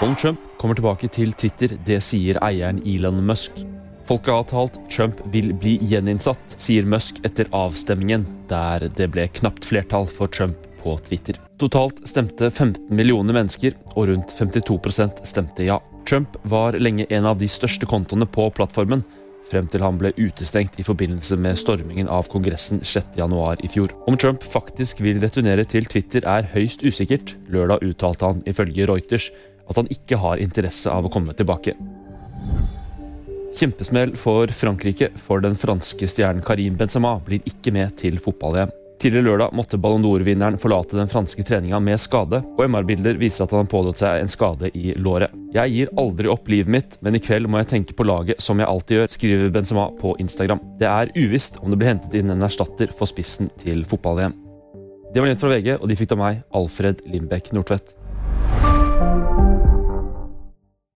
Donald Trump kommer tilbake til Twitter, det sier eieren Elon Musk. Folket har talt Trump vil bli gjeninnsatt, sier Musk etter avstemningen, der det ble knapt flertall for Trump på Twitter. Totalt stemte 15 millioner mennesker, og rundt 52% stemte ja. Trump var lenge en av de største kontoene på plattformen, frem til han ble utestengt i forbindelse med stormingen av Kongressen 6.1 i fjor. Om Trump faktisk vil returnere til Twitter er høyst usikkert. Lørdag uttalte han ifølge Reuters at han ikke har interesse av å komme tilbake. Kjempesmell for Frankrike, for den franske stjernen Karim Benzema blir ikke med til fotball-EM. Tidligere lørdag måtte Ballon d'Or-vinneren forlate den franske treninga med skade, og MR-bilder viser at han har pådratt seg en skade i låret. Jeg gir aldri opp livet mitt, men i kveld må jeg tenke på laget som jeg alltid gjør, skriver Benzema på Instagram. Det er uvisst om det blir hentet inn en erstatter for spissen til fotball-EM. Det var nytt fra VG, og de fikk av meg, Alfred Lindbekk Nordtvedt.